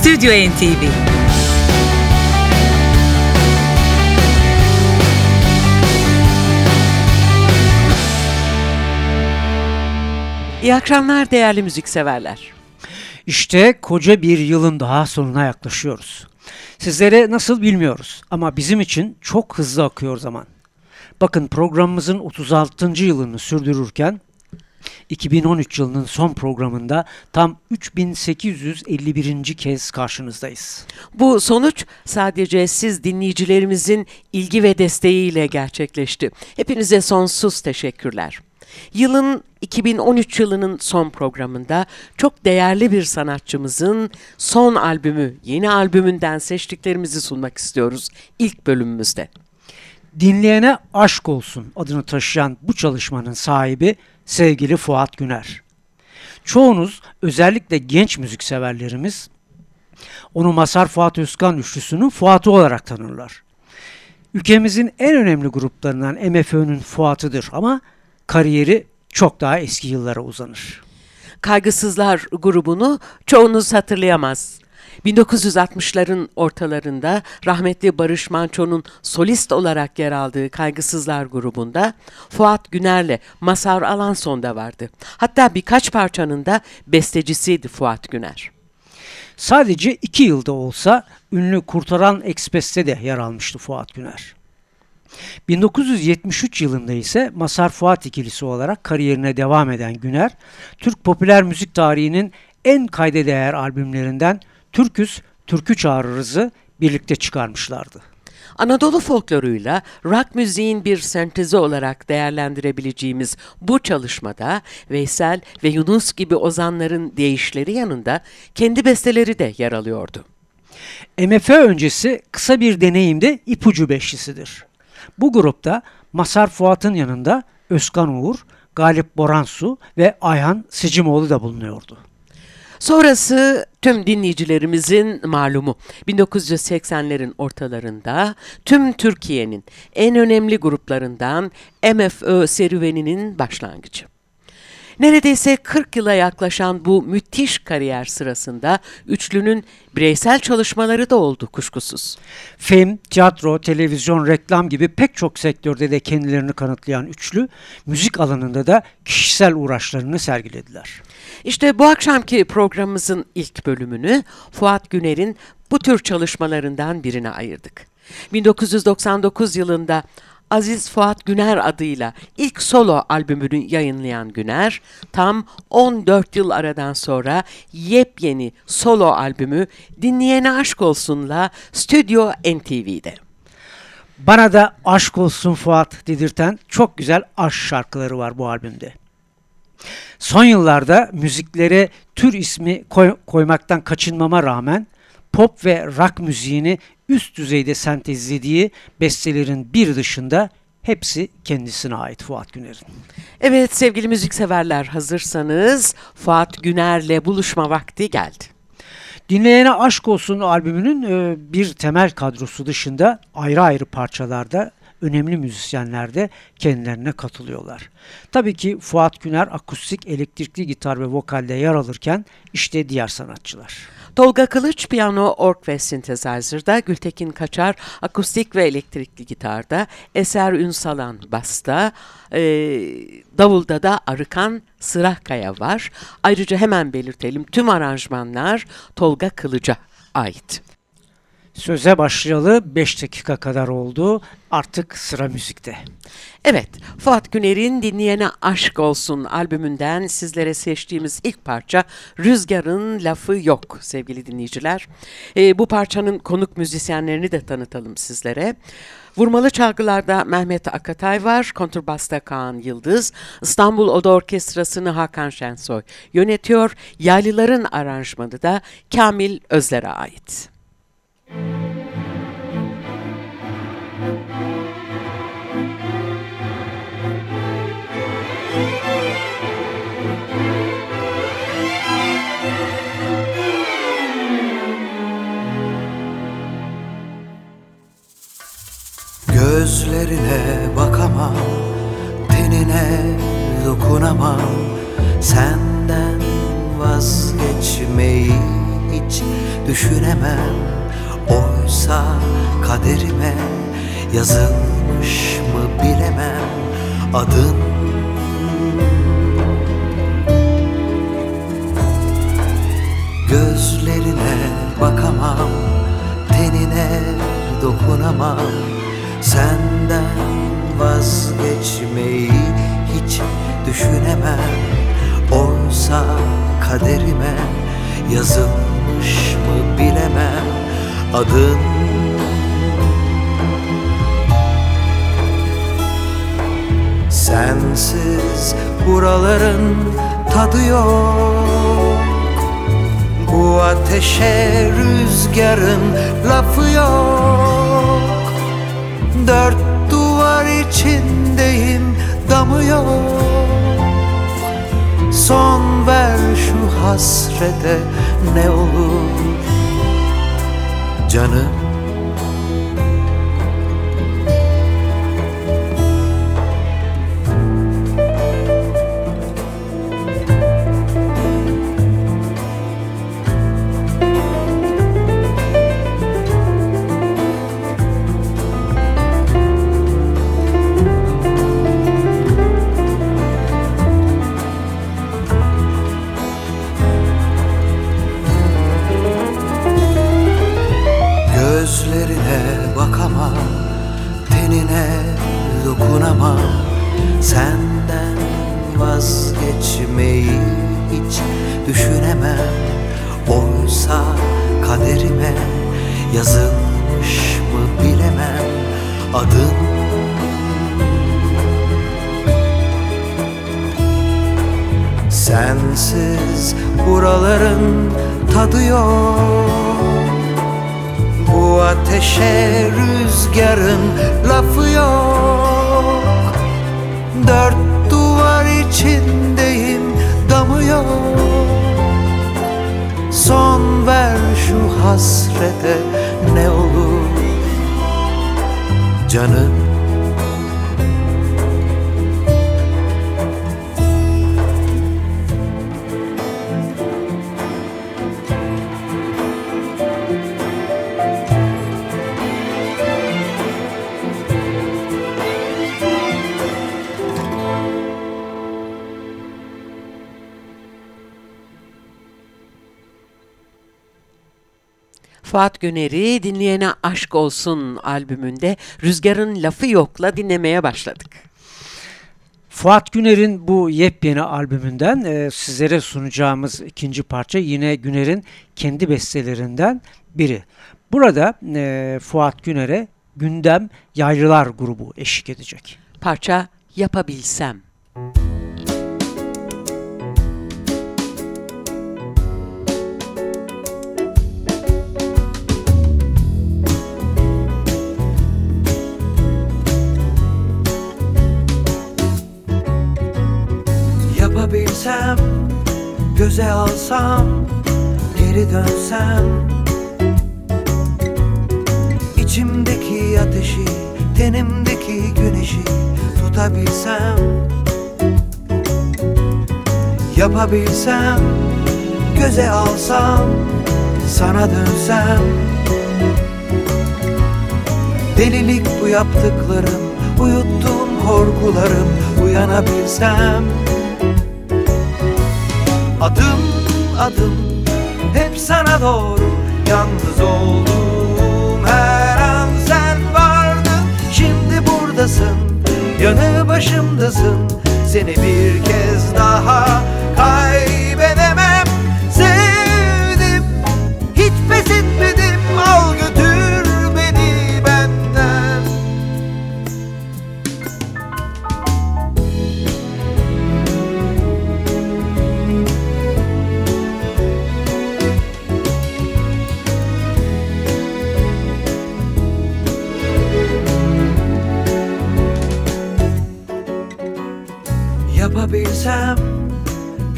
Stüdyo NTV İyi akşamlar değerli müzikseverler. İşte koca bir yılın daha sonuna yaklaşıyoruz. Sizlere nasıl bilmiyoruz ama bizim için çok hızlı akıyor zaman. Bakın programımızın 36. yılını sürdürürken 2013 yılının son programında tam 3851. kez karşınızdayız. Bu sonuç sadece siz dinleyicilerimizin ilgi ve desteğiyle gerçekleşti. Hepinize sonsuz teşekkürler. Yılın 2013 yılının son programında çok değerli bir sanatçımızın son albümü, yeni albümünden seçtiklerimizi sunmak istiyoruz ilk bölümümüzde. Dinleyene aşk olsun adını taşıyan bu çalışmanın sahibi sevgili Fuat Güner. Çoğunuz özellikle genç müzikseverlerimiz onu Masar Fuat Özkan üçlüsünün Fuat'ı olarak tanırlar. Ülkemizin en önemli gruplarından MFÖ'nün Fuat'ıdır ama kariyeri çok daha eski yıllara uzanır. Kaygısızlar grubunu çoğunuz hatırlayamaz. 1960'ların ortalarında rahmetli Barış Manço'nun solist olarak yer aldığı Kaygısızlar grubunda Fuat Güner'le Masar Alanson da vardı. Hatta birkaç parçanın da bestecisiydi Fuat Güner. Sadece iki yılda olsa ünlü Kurtaran Ekspres'te de yer almıştı Fuat Güner. 1973 yılında ise Masar Fuat ikilisi olarak kariyerine devam eden Güner, Türk popüler müzik tarihinin en kayda değer albümlerinden Türküz, Türkü Çağırırız'ı birlikte çıkarmışlardı. Anadolu folkloruyla rock müziğin bir sentezi olarak değerlendirebileceğimiz bu çalışmada Veysel ve Yunus gibi ozanların değişleri yanında kendi besteleri de yer alıyordu. MFÖ öncesi kısa bir deneyimde ipucu beşlisidir. Bu grupta Masar Fuat'ın yanında Özkan Uğur, Galip Boransu ve Ayhan Sicimoğlu da bulunuyordu. Sonrası tüm dinleyicilerimizin malumu 1980'lerin ortalarında tüm Türkiye'nin en önemli gruplarından MFÖ serüveninin başlangıcı. Neredeyse 40 yıla yaklaşan bu müthiş kariyer sırasında üçlünün bireysel çalışmaları da oldu kuşkusuz. Film, tiyatro, televizyon, reklam gibi pek çok sektörde de kendilerini kanıtlayan üçlü, müzik alanında da kişisel uğraşlarını sergilediler. İşte bu akşamki programımızın ilk bölümünü Fuat Güner'in bu tür çalışmalarından birine ayırdık. 1999 yılında Aziz Fuat Güner adıyla ilk solo albümünü yayınlayan Güner, tam 14 yıl aradan sonra yepyeni solo albümü Dinleyene Aşk Olsun'la Stüdyo NTV'de. Bana da aşk olsun Fuat dedirten çok güzel aşk şarkıları var bu albümde. Son yıllarda müziklere tür ismi koy, koymaktan kaçınmama rağmen pop ve rock müziğini üst düzeyde sentezlediği bestelerin bir dışında hepsi kendisine ait Fuat Güner'in. Evet sevgili müzikseverler hazırsanız Fuat Güner'le buluşma vakti geldi. Dinleyene Aşk Olsun albümünün e, bir temel kadrosu dışında ayrı ayrı parçalarda önemli müzisyenler de kendilerine katılıyorlar. Tabii ki Fuat Güner akustik, elektrikli gitar ve vokalde yer alırken işte diğer sanatçılar. Tolga Kılıç piyano, org ve synthesizer'da, Gültekin Kaçar akustik ve elektrikli gitarda, Eser Ünsalan basta, e, davulda da Arıkan Sırakaya var. Ayrıca hemen belirtelim tüm aranjmanlar Tolga Kılıç'a ait. Söze başlayalı 5 dakika kadar oldu. Artık sıra müzikte. Evet, Fuat Güner'in Dinleyene Aşk Olsun albümünden sizlere seçtiğimiz ilk parça Rüzgar'ın Lafı Yok sevgili dinleyiciler. E, bu parçanın konuk müzisyenlerini de tanıtalım sizlere. Vurmalı çalgılarda Mehmet Akatay var, kontrbasta Kaan Yıldız, İstanbul Oda Orkestrası'nı Hakan Şensoy yönetiyor, yaylıların aranjmanı da Kamil Özler'e ait. Gözlerine bakamam, tenine dokunamam. Senden vazgeçmeyi hiç düşünemem Oysa kaderime yazılmış mı bilemem Adın. Gözlerine bakamam Tenine dokunamam. Senden vazgeçmeyi hiç düşünemem. Oysa kaderime yazılmış mı bilemem Adın? Sensiz buraların tadı yok. Bu ateşe rüzgarın lafı yok. Dört duvar içindeyim damı yok. Son ver şu hasrete ne olur Canım Fuat Güner'i dinleyene aşk olsun albümünde Rüzgar'ın lafı yokla dinlemeye başladık. Fuat Güner'in bu yepyeni albümünden e, sizlere sunacağımız ikinci parça yine Güner'in kendi bestelerinden biri. Burada e, Fuat Güner'e Gündem Yaylılar grubu eşlik edecek. Parça. Yapabilsem, göze alsam, geri dönsem. İçimdeki ateşi, tenimdeki güneşi tutabilsem. Yapabilsem, göze alsam, sana dönsem. Delilik bu yaptıklarım, uyuttuğum korkularım Uyanabilsem Adım adım hep sana doğru. Yalnız olduğum her an sen vardın. Şimdi buradasın, yanı başımdasın. Seni bir kez daha kaybedemem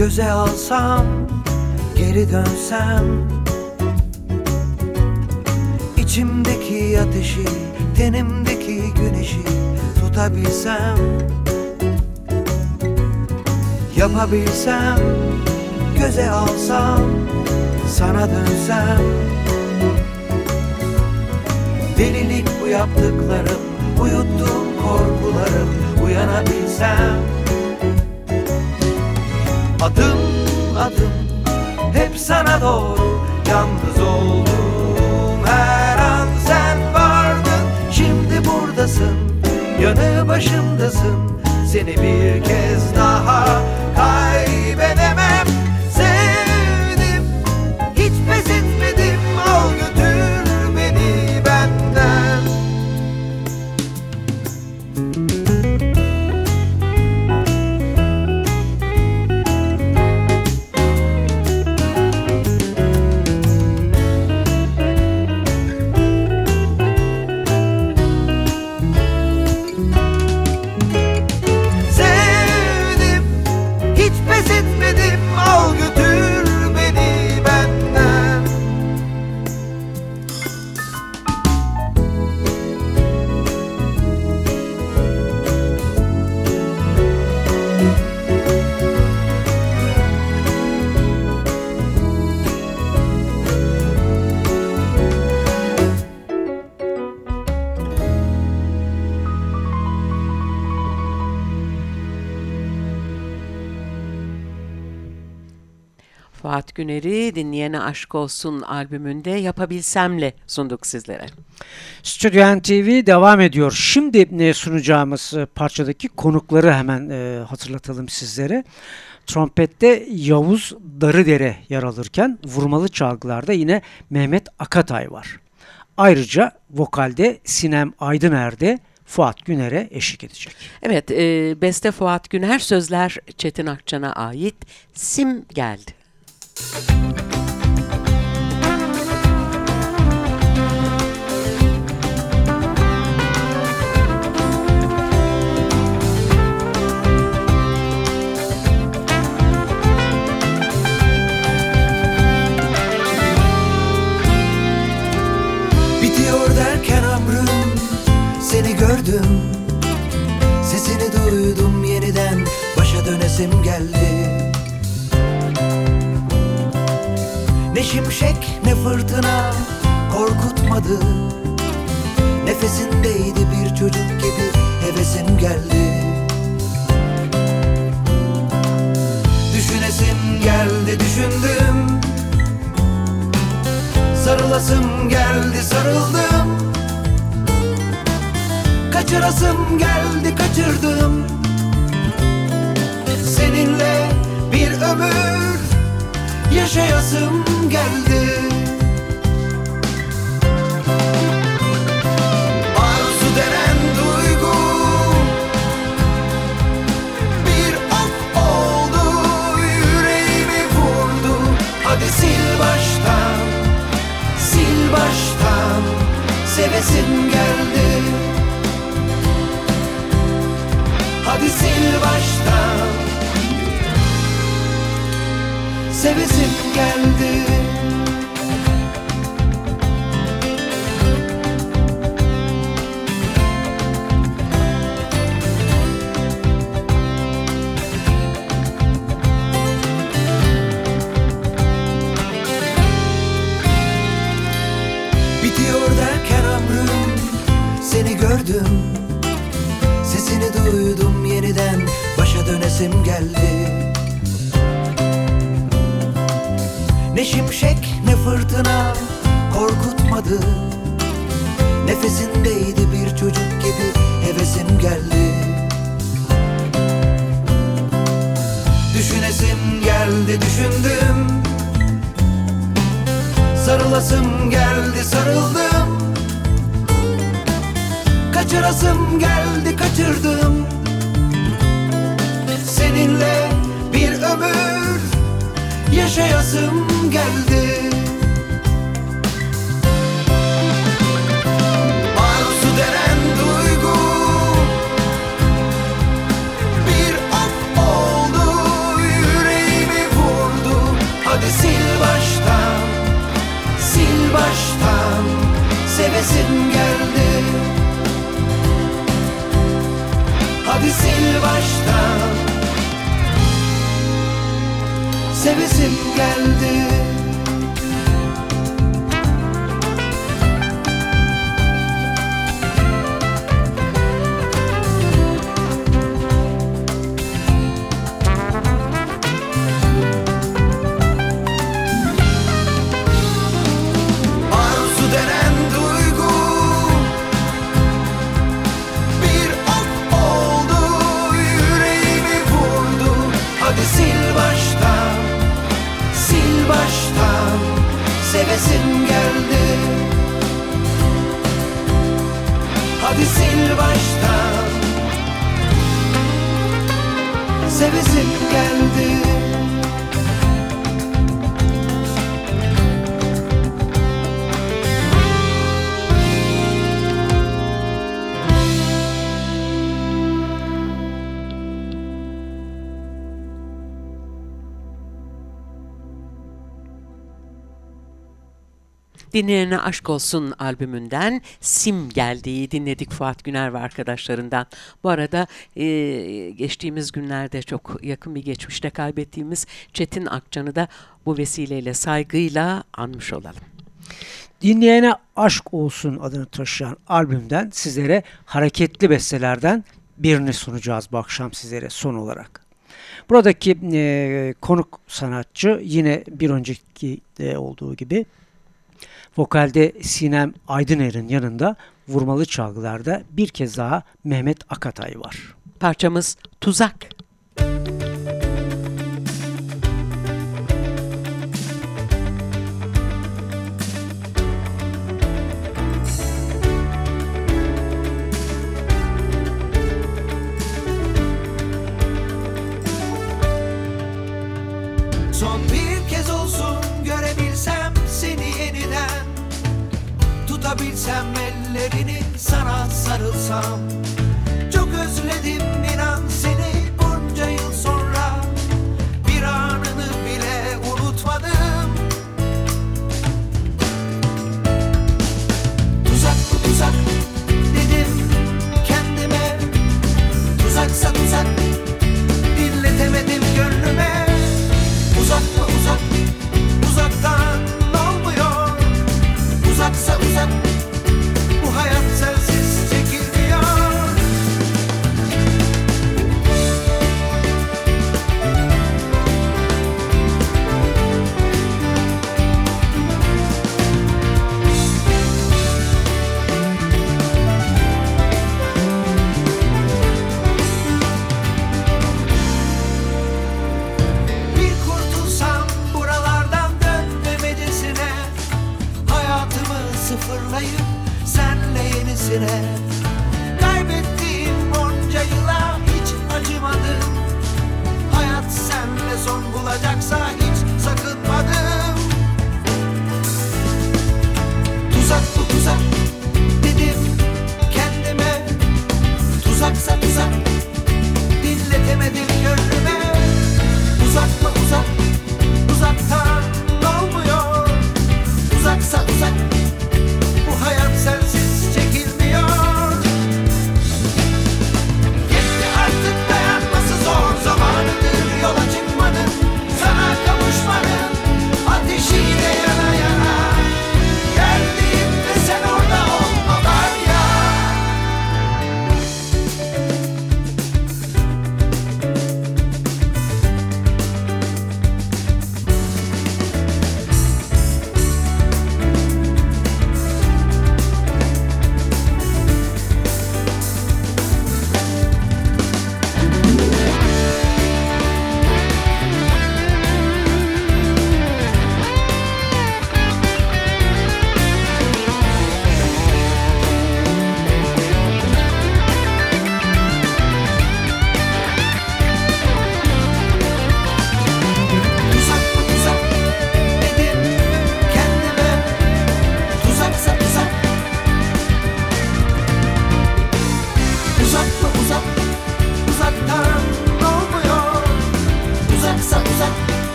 göze alsam geri dönsem. İçimdeki ateşi tenimdeki güneşi tutabilsem. Yapabilsem göze alsam sana dönsem. Delilik bu yaptıklarım uyuttuğum korkularım uyanabilsem. Adım adım Hep sana doğru. Yalnız oldum Her an sen vardın. Şimdi buradasın Yanı başımdasın. Seni bir kez daha Güner'i dinleyene aşk olsun albümünde Yapabilsem'le sunduk sizlere. Stüdyo NTV devam ediyor. Şimdi e, sunacağımız e, parçadaki konukları hemen e, hatırlatalım sizlere. Trompette Yavuz Darıdere yer alırken vurmalı çalgılarda yine Mehmet Akatay var. Ayrıca vokalde Sinem Aydıner'de Fuat Güner'e eşlik edecek. Evet, e, beste Fuat Güner, sözler Çetin Akçan'a ait Sim geldi. Bitiyor derken ömrüm Seni gördüm. Sesini duydum yeniden Başa dönesim geldi Ne şimşek ne fırtına Korkutmadı. Nefesindeydi bir çocuk gibi Hevesim geldi. Düşünesim geldi düşündüm. Sarılasım geldi sarıldım. Kaçırasım geldi kaçırdım. Seninle bir ömür yaşayasım geldi. Arzu denen duygu bir ok oldu yüreğimi vurdu. Hadi sil baştan sil baştan sevesim geldi. Hadi sil baştan sevesim geldi. Bitiyor derken ömrüm Seni gördüm. Sesini duydum yeniden Başa dönesim geldi Ne şimşek ne fırtına Korkutmadı. Nefesindeydi bir çocuk gibi Hevesim geldi. Düşünesim geldi düşündüm. Sarılasım geldi sarıldım. Kaçırasım geldi kaçırdım. Seninle bir ömür yaşayasım geldi. Duygu bir ok oldu yüreğimi vurdu. Hadi sil baştan sil baştan sevesim geldi. Hadi sil baştan sevesim geldi Dinleyene Aşk Olsun albümünden Sim geldiği dinledik Fuat Güner ve arkadaşlarından. Bu arada e, geçtiğimiz günlerde çok yakın bir geçmişte kaybettiğimiz Çetin Akcan'ı da bu vesileyle saygıyla anmış olalım. Dinleyene Aşk Olsun adını taşıyan albümden sizlere hareketli bestelerden birini sunacağız bu akşam sizlere son olarak. Buradaki e, konuk sanatçı yine bir önceki de olduğu gibi Vokalde Sinem Aydıner'in yanında vurmalı çalgılarda bir kez daha Mehmet Akatay var. Parçamız Tuzak.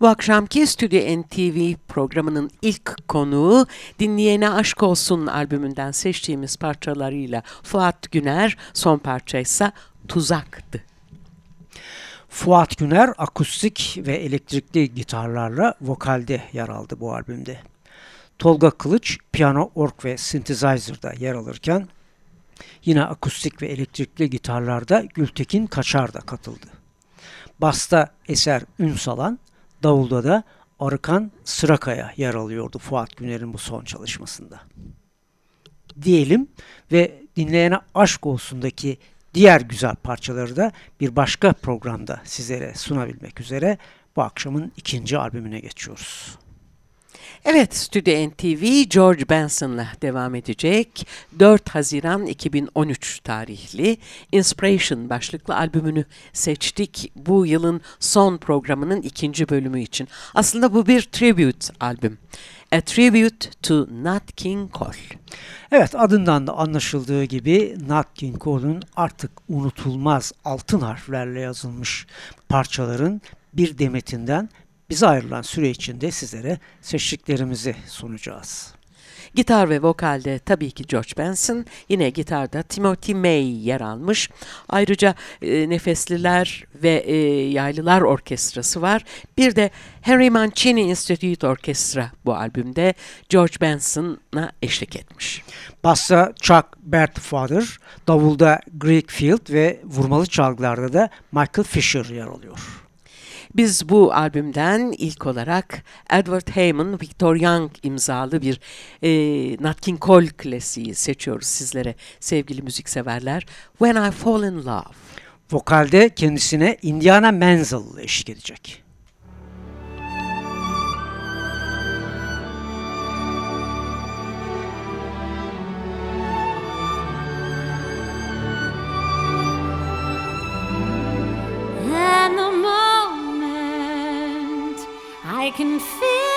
Bu akşamki Stüdyo NTV programının ilk konuğu Dinleyene Aşk Olsun albümünden seçtiğimiz parçalarıyla Fuat Güner, son parçaysa Tuzak'tı. Fuat Güner akustik ve elektrikli gitarlarla vokalde yer aldı bu albümde. Tolga Kılıç piyano, org ve synthesizer'da yer alırken yine akustik ve elektrikli gitarlarda Gültekin Kaçar da katıldı. Basta Eser Ünsalan, davulda da Arıkan Sırakaya yer alıyordu Fuat Güner'in bu son çalışmasında. Diyelim ve dinleyene aşk olsundaki diğer güzel parçaları da bir başka programda sizlere sunabilmek üzere bu akşamın ikinci albümüne geçiyoruz. Evet, Stüdyo NTV George Benson'la devam edecek. 4 Haziran 2013 tarihli Inspiration başlıklı albümünü seçtik bu yılın son programının ikinci bölümü için. Aslında bu bir tribute albüm. A Tribute to Nat King Cole. Evet adından da anlaşıldığı gibi Nat King Cole'un artık unutulmaz altın harflerle yazılmış parçaların bir demetinden bize ayrılan süre içinde sizlere seçtiklerimizi sunacağız. Gitar ve vokalde tabii ki George Benson, yine gitarda Timothy May yer almış. Ayrıca e, Nefesliler ve e, Yaylılar Orkestrası var. Bir de Henry Mancini Institute Orkestra bu albümde George Benson'a eşlik etmiş. Bassa Chuck Bertfather, davulda Greg Field ve vurmalı çalgılarda da Michael Fisher yer alıyor. Biz bu albümden ilk olarak Edward Heyman, Victor Young imzalı bir e, Nat King Cole klasiği seçiyoruz sizlere sevgili müzikseverler. When I Fall in Love. Vokalde kendisine Indiana Menzel eşlik edecek. I can feel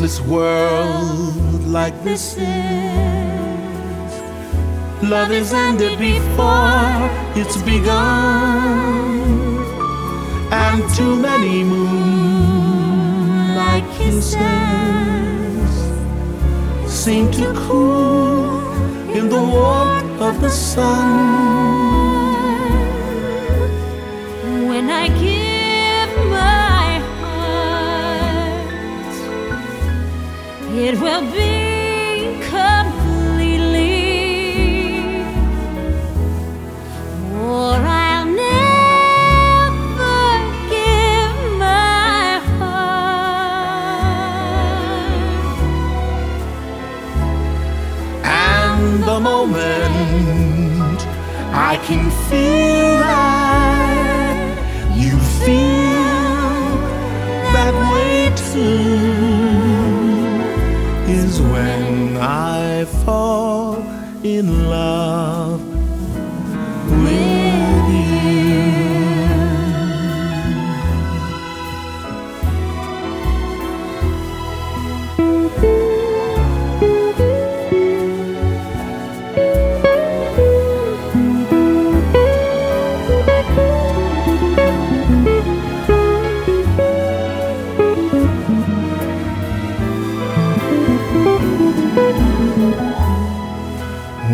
restless world like this is, love is ended before it's begun and too many moonlight kisses seem to cool in the warmth of the sun.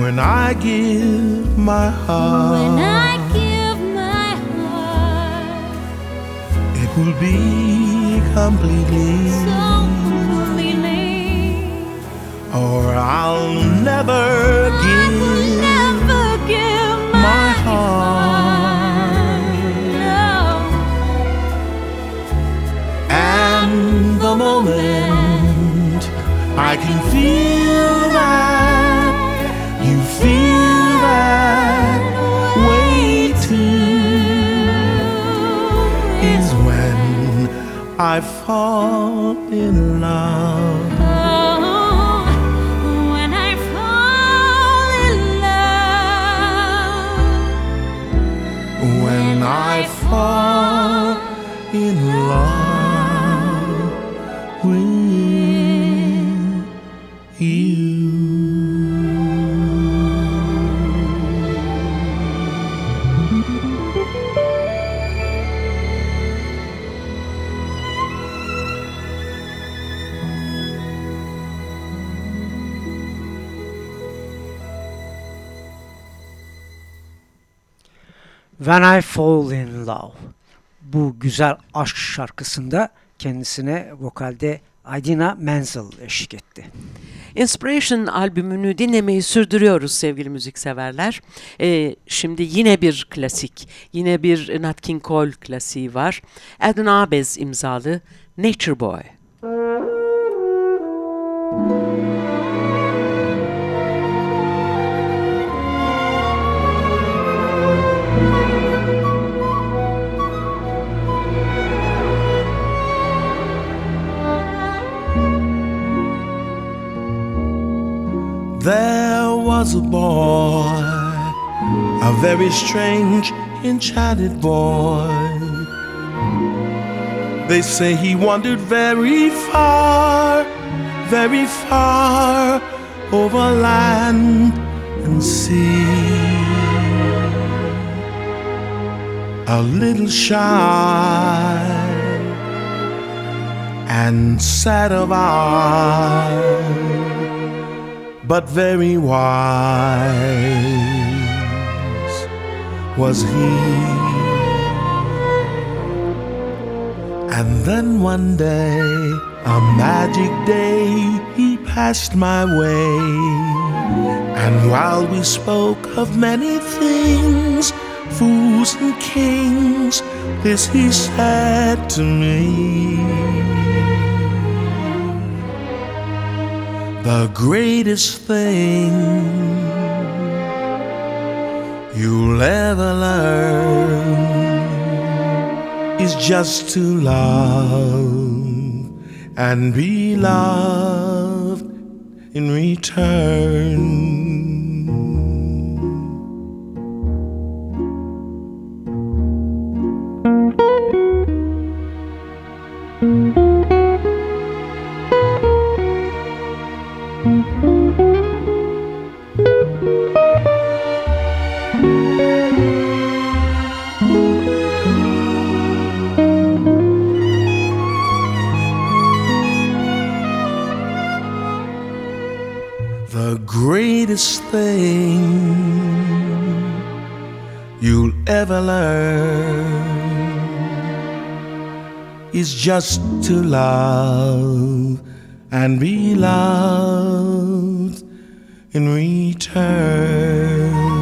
When I give my heart, When I give my heart, it will be completely, so completely, or I'll never give never give my, my heart. No. And the moment I can feel that I fall in love. Oh, when I fall in love. When I fall When I Fall in Love. Bu güzel aşk şarkısında kendisine vokalde Idina Menzel eşlik etti. Inspiration albümünü dinlemeyi sürdürüyoruz sevgili müzikseverler. Ee, şimdi yine bir klasik, yine bir Nat King Cole klasiği var. Adnan Abez imzalı Nature Boy. There was a boy, a very strange, enchanted boy. They say he wandered very far, very far over land and sea. A little shy and sad of eye but very wise was he. And then one day, a magic day, he passed my way. And while we spoke of many things, fools and kings, this he said to me. The greatest thing you'll ever learn is just to love and be loved in return. Greatest thing you'll ever learn is just to love and be loved in return.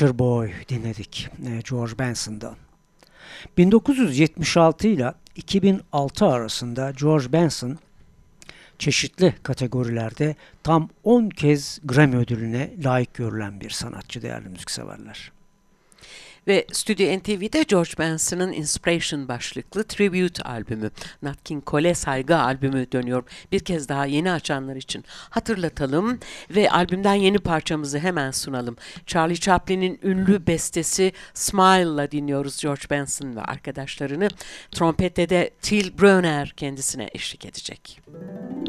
Nature Boy dinledik e, George Benson'dan. 1976 ile 2006 arasında George Benson çeşitli kategorilerde tam 10 kez Grammy ödülüne layık görülen bir sanatçı değerli müzikseverler. Ve Stüdyo NTV'de George Benson'ın Inspiration başlıklı Tribute albümü, Nat King Cole saygı albümü dönüyor. Bir kez daha yeni açanlar için hatırlatalım ve albümden yeni parçamızı hemen sunalım. Charlie Chaplin'in ünlü bestesi Smile'la dinliyoruz George Benson ve arkadaşlarını. Trompette de Till Brunner kendisine eşlik edecek. Smile,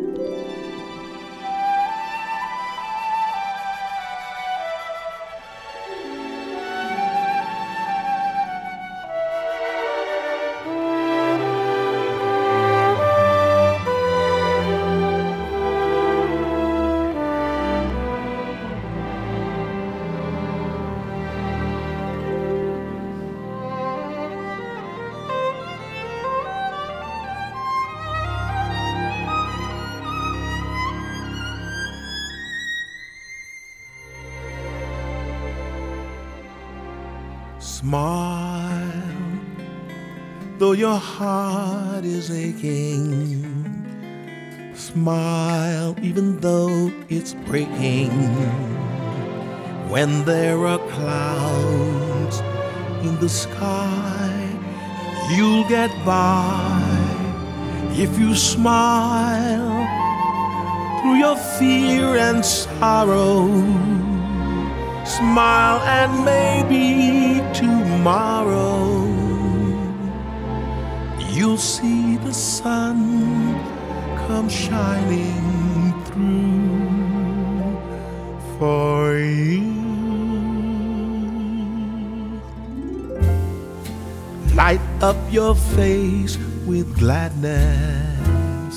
your heart is aching. Smile even though it's breaking. When there are clouds in the sky, you'll get by if you smile through your fear and sorrow. Smile and maybe tomorrow you'll see the sun come shining through for you. Light up your face with gladness,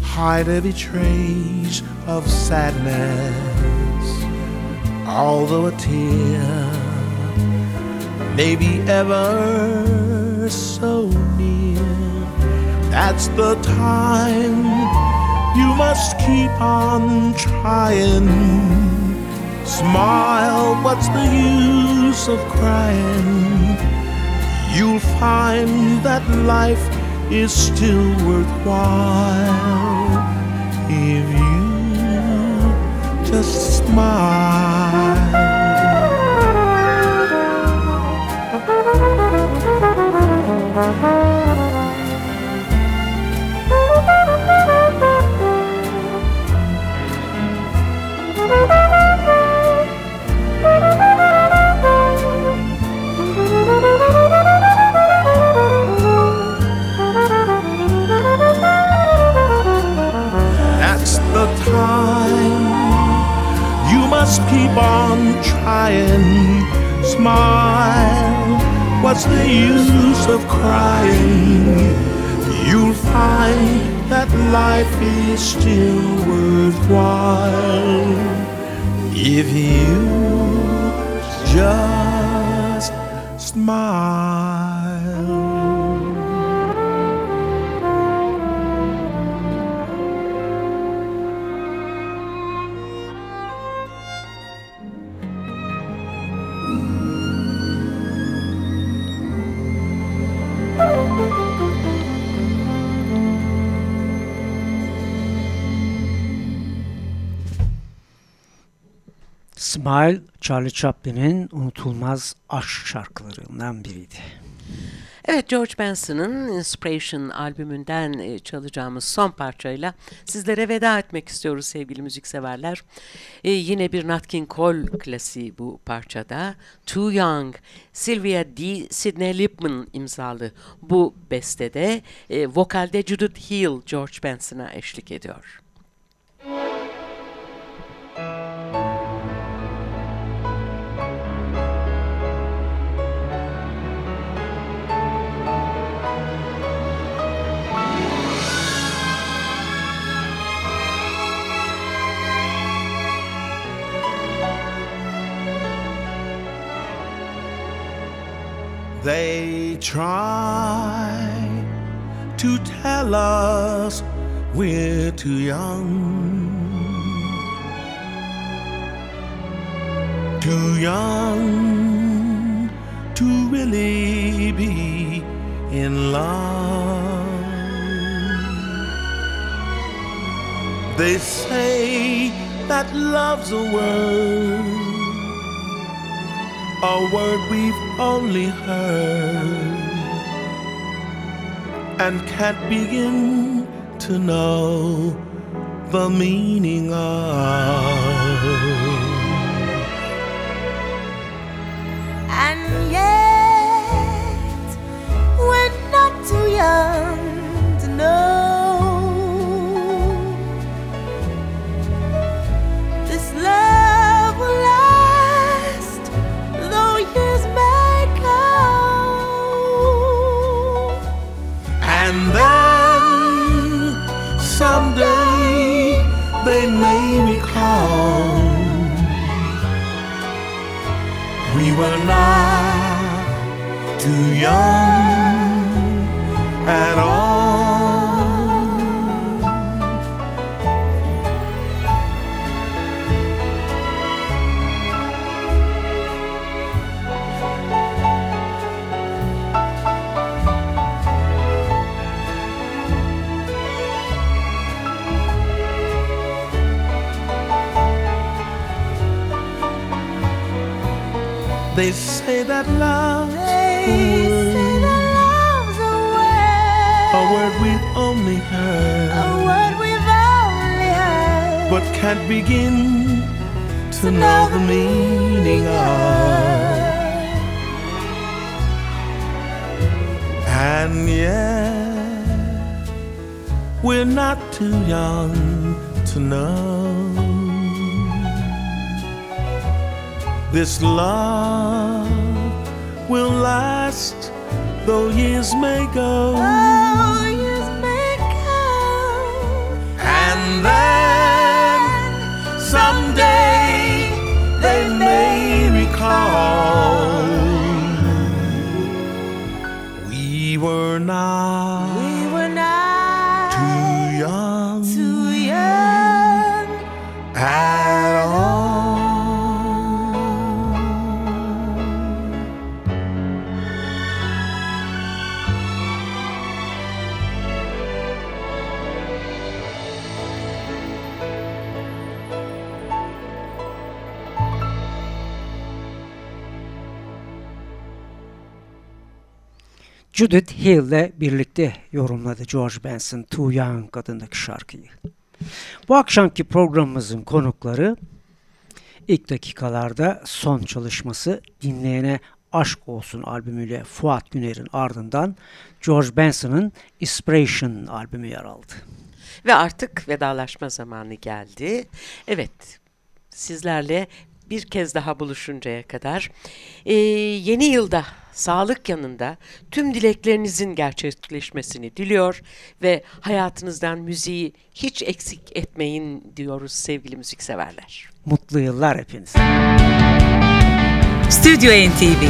hide every trace of sadness, although a tear may be ever so near. That's the time you must keep on trying. Smile, what's the use of crying? You'll find that life is still worthwhile if you just smile. oh still worthwhile. If you Smile, Charlie Chaplin'in unutulmaz aşk şarkılarından biriydi. Evet George Benson'ın Inspiration albümünden e, çalacağımız son parçayla sizlere veda etmek istiyoruz sevgili müzikseverler. E, yine bir Nat King Cole klasiği bu parçada. Too Young, Sylvia D. Sidney Lipman imzalı bu bestede e, vokalde Judith Hill George Benson'a eşlik ediyor. They try to tell us we're too young, too young to really be in love. They say that love's a word a word we've only heard and can't begin to know the meaning of. And yet, we're not too young young at all. They say that love they say that love's a word, a word we've only heard, a word we've only heard, but can't begin to know the meaning of. And yet, we're not too young to know. This love will last, though years may go. Oh, years may come, And then someday they may recall we were not Judith Hill ile birlikte yorumladı George Benson Too Young adındaki şarkıyı. Bu akşamki programımızın konukları ilk dakikalarda son çalışması dinleyene Aşk Olsun albümüyle Fuat Güner'in ardından George Benson'ın Inspiration albümü yer aldı. Ve artık vedalaşma zamanı geldi. Evet, sizlerle bir kez daha buluşuncaya kadar eee, yeni yılda sağlık yanında tüm dileklerinizin gerçekleşmesini diliyor ve hayatınızdan müziği hiç eksik etmeyin diyoruz sevgili müzikseverler. Mutlu yıllar hepinize. Stüdyo NTV